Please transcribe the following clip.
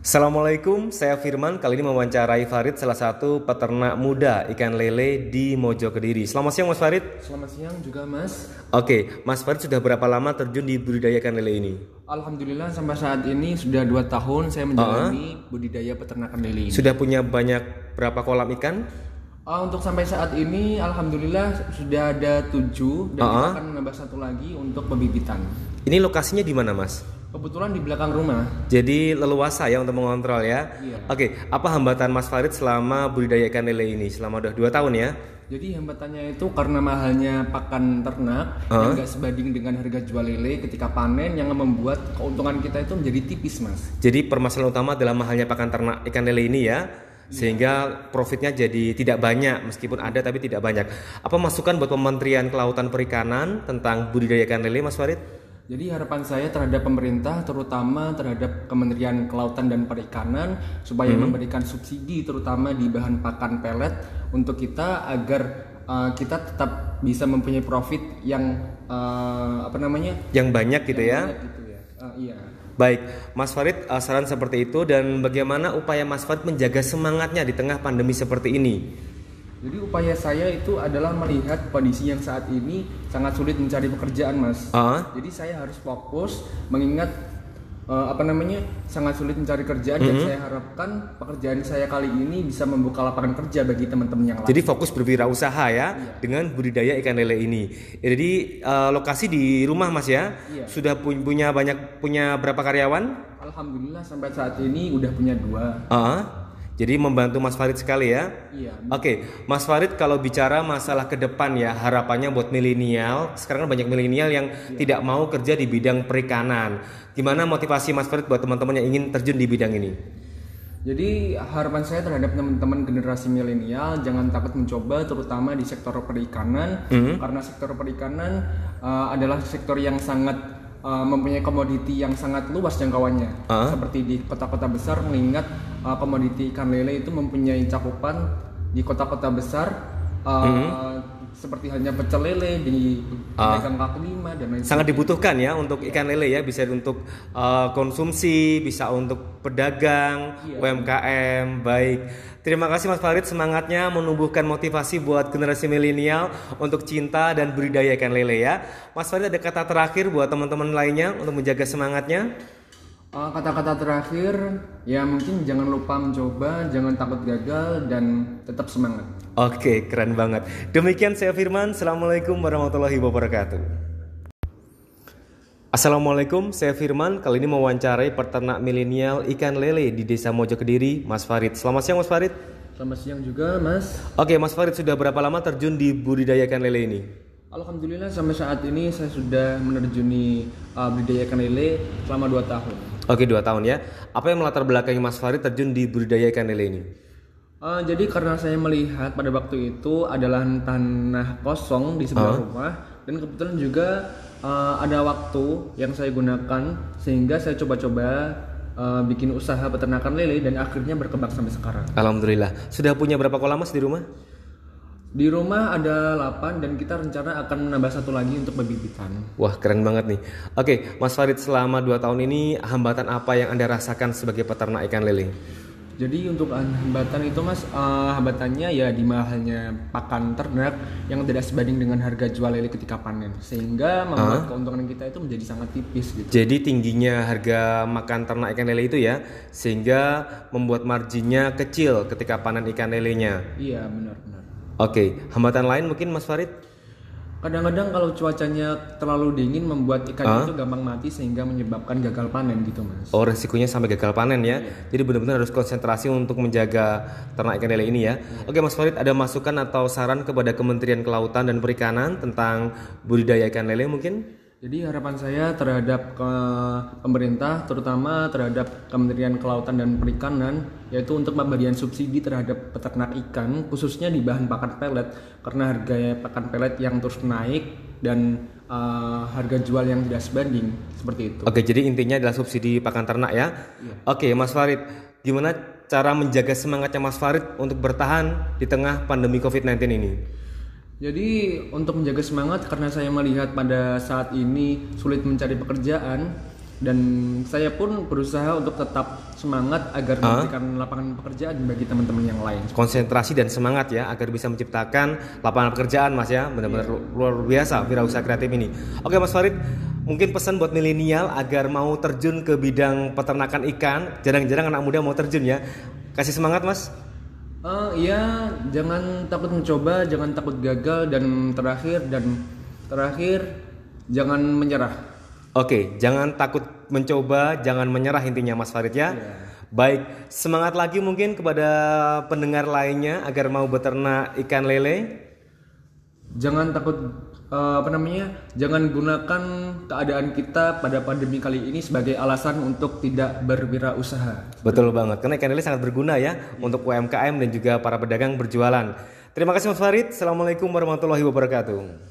Assalamualaikum, saya Firman. Kali ini mewawancarai Farid, salah satu peternak muda ikan lele di Mojo Kediri. Selamat siang, Mas Farid. Selamat siang juga, Mas. Oke, Mas Farid sudah berapa lama terjun di budidaya ikan lele ini? Alhamdulillah sampai saat ini sudah dua tahun saya menjalani budidaya peternakan lele ini. Sudah punya banyak berapa kolam ikan? Ah, untuk sampai saat ini, alhamdulillah sudah ada tujuh dan kita Uh-uh. akan menambah satu lagi untuk pembibitan. Ini lokasinya di mana, Mas? Kebetulan di belakang rumah. Jadi leluasa ya untuk mengontrol ya. Iya. Oke, apa hambatan Mas Farid selama budidaya ikan lele ini? Selama udah dua tahun ya? Jadi hambatannya itu karena mahalnya pakan ternak yang nggak sebanding dengan harga jual lele ketika panen yang membuat keuntungan kita itu menjadi tipis, Mas. Jadi permasalahan utama adalah mahalnya pakan ternak ikan lele ini ya, sehingga profitnya jadi tidak banyak meskipun ada tapi tidak banyak. Apa masukan buat Kementerian Kelautan Perikanan tentang budidaya ikan lele, Mas Farid? Jadi harapan saya terhadap pemerintah, terutama terhadap Kementerian Kelautan dan Perikanan, supaya memberikan subsidi terutama di bahan pakan pelet untuk kita agar uh, kita tetap bisa mempunyai profit yang uh, apa namanya? Yang banyak gitu ya. banyak gitu ya. Uh, iya. Baik, Mas Farid uh, saran seperti itu dan bagaimana upaya Mas Farid menjaga semangatnya di tengah pandemi seperti ini? Jadi upaya saya itu adalah melihat kondisi yang saat ini sangat sulit mencari pekerjaan, Mas. Ah, Jadi saya harus fokus mengingat eh, apa namanya sangat sulit mencari kerjaan dan saya harapkan pekerjaan saya kali ini bisa membuka lapangan kerja bagi teman-teman yang lain. jadi fokus berwirausaha ya dengan budidaya ikan lele ini. Jadi uh, lokasi di rumah Mas ya, Iya. sudah pu- punya banyak punya berapa karyawan? Alhamdulillah sampai saat ini udah punya dua. Ah, jadi membantu Mas Farid sekali ya. Iya. Oke, Mas Farid kalau bicara masalah ke depan ya, harapannya buat milenial, sekarang kan banyak milenial yang tidak mau kerja di bidang perikanan. Gimana motivasi Mas Farid buat teman-teman yang ingin terjun di bidang ini? Jadi harapan saya terhadap teman-teman generasi milenial jangan takut mencoba terutama di sektor perikanan karena sektor perikanan uh, adalah sektor yang sangat uh, mempunyai komoditi yang sangat luas jangkauannya. Ah. Seperti di kota-kota besar mengingat uh, komoditi ikan lele itu mempunyai cakupan di kota-kota besar uh, seperti hanya pecel lele di pedagang kaki lima dan lain Sangat dibutuhkan ya untuk ikan lele ya, bisa untuk uh, konsumsi, bisa untuk pedagang, UMKM. Baik. Terima kasih Mas Farid semangatnya menumbuhkan motivasi buat generasi milenial untuk cinta dan budidaya ikan lele ya. Mas Farid ada kata terakhir buat teman-teman lainnya untuk menjaga semangatnya? Uh, kata-kata terakhir ya mungkin jangan lupa mencoba, jangan takut gagal dan tetap semangat. Oke, keren banget. Demikian saya Firman. Assalamualaikum warahmatullahi wabarakatuh. Assalamualaikum, saya Firman. Kali ini mewawancarai peternak milenial ikan lele di Desa Mojo Kediri, Mas Farid. Selamat siang, Mas Farid. Selamat siang juga, Mas. Oke, Mas Farid sudah berapa lama terjun di budidaya ikan lele ini? Alhamdulillah sampai saat ini saya sudah menerjuni uh, budidaya ikan lele selama 2 tahun. Oke, dua tahun ya. Apa yang melatar belakangi Mas Farid terjun di budidaya ikan lele ini? Uh, jadi karena saya melihat pada waktu itu adalah tanah kosong di sebelah rumah dan kebetulan juga uh, ada waktu yang saya gunakan sehingga saya coba-coba uh, bikin usaha peternakan lele dan akhirnya berkembang sampai sekarang. Alhamdulillah. Sudah punya berapa kolam Mas di rumah? Di rumah ada 8 dan kita rencana akan menambah satu lagi untuk pembibitan. Wah, keren banget nih. Oke, Mas Farid selama dua tahun ini hambatan apa yang Anda rasakan sebagai peternak ikan lele? Jadi untuk hambatan itu mas, eh, hambatannya ya di mahalnya pakan ternak yang tidak sebanding dengan harga jual lele ketika panen, sehingga membuat keuntungan kita itu menjadi sangat tipis gitu. Jadi tingginya harga makan ternak ikan lele itu ya, sehingga membuat marginnya kecil ketika panen ikan lelenya. Iya benar-benar. Oke, hambatan lain mungkin Mas Farid? Kadang-kadang kalau cuacanya terlalu dingin membuat ikan itu gampang mati sehingga menyebabkan gagal panen gitu mas. Oh, resikonya sampai gagal panen ya. Jadi benar-benar harus konsentrasi untuk menjaga ternak ikan lele ini ya. Oke, Mas Farid, ada masukan atau saran kepada Kementerian Kelautan dan Perikanan tentang budidaya ikan lele mungkin? Jadi harapan saya terhadap ke pemerintah, terutama terhadap Kementerian Kelautan dan Perikanan, yaitu untuk pemberian subsidi terhadap peternak ikan, khususnya di bahan pakan pelet, karena harga pakan pelet yang terus naik dan eh, harga jual yang tidak sebanding, seperti itu. Oke, jadi intinya adalah subsidi pakan ternak ya. Oke, Mas Farid, gimana cara menjaga semangatnya Mas Farid untuk bertahan di tengah pandemi COVID-19 ini? Jadi untuk menjaga semangat karena saya melihat pada saat ini sulit mencari pekerjaan, dan saya pun berusaha untuk tetap semangat agar Ah. memberikan lapangan pekerjaan bagi teman-teman yang lain. konsentrasi dan semangat ya agar bisa menciptakan lapangan pekerjaan Mas ya benar-benar lu- luar biasa wirausaha kreatif ini. Oke Mas Farid, mungkin pesan buat milenial agar mau terjun ke bidang peternakan ikan, jarang-jarang anak muda mau terjun ya. Kasih semangat Mas. Eh, iya, jangan takut mencoba, jangan takut gagal dan terakhir dan terakhir jangan menyerah. Oke, jangan takut mencoba, jangan menyerah intinya Mas Farid ya. Baik, semangat lagi mungkin kepada pendengar lainnya agar mau beternak ikan lele. Jangan takut eh, apa namanya? Jangan gunakan keadaan kita pada pandemi kali ini sebagai alasan untuk tidak berwirausaha. Betul banget, karena ikan lele sangat berguna ya untuk UMKM dan juga para pedagang berjualan. Terima kasih Mas Farid. Assalamualaikum warahmatullahi wabarakatuh.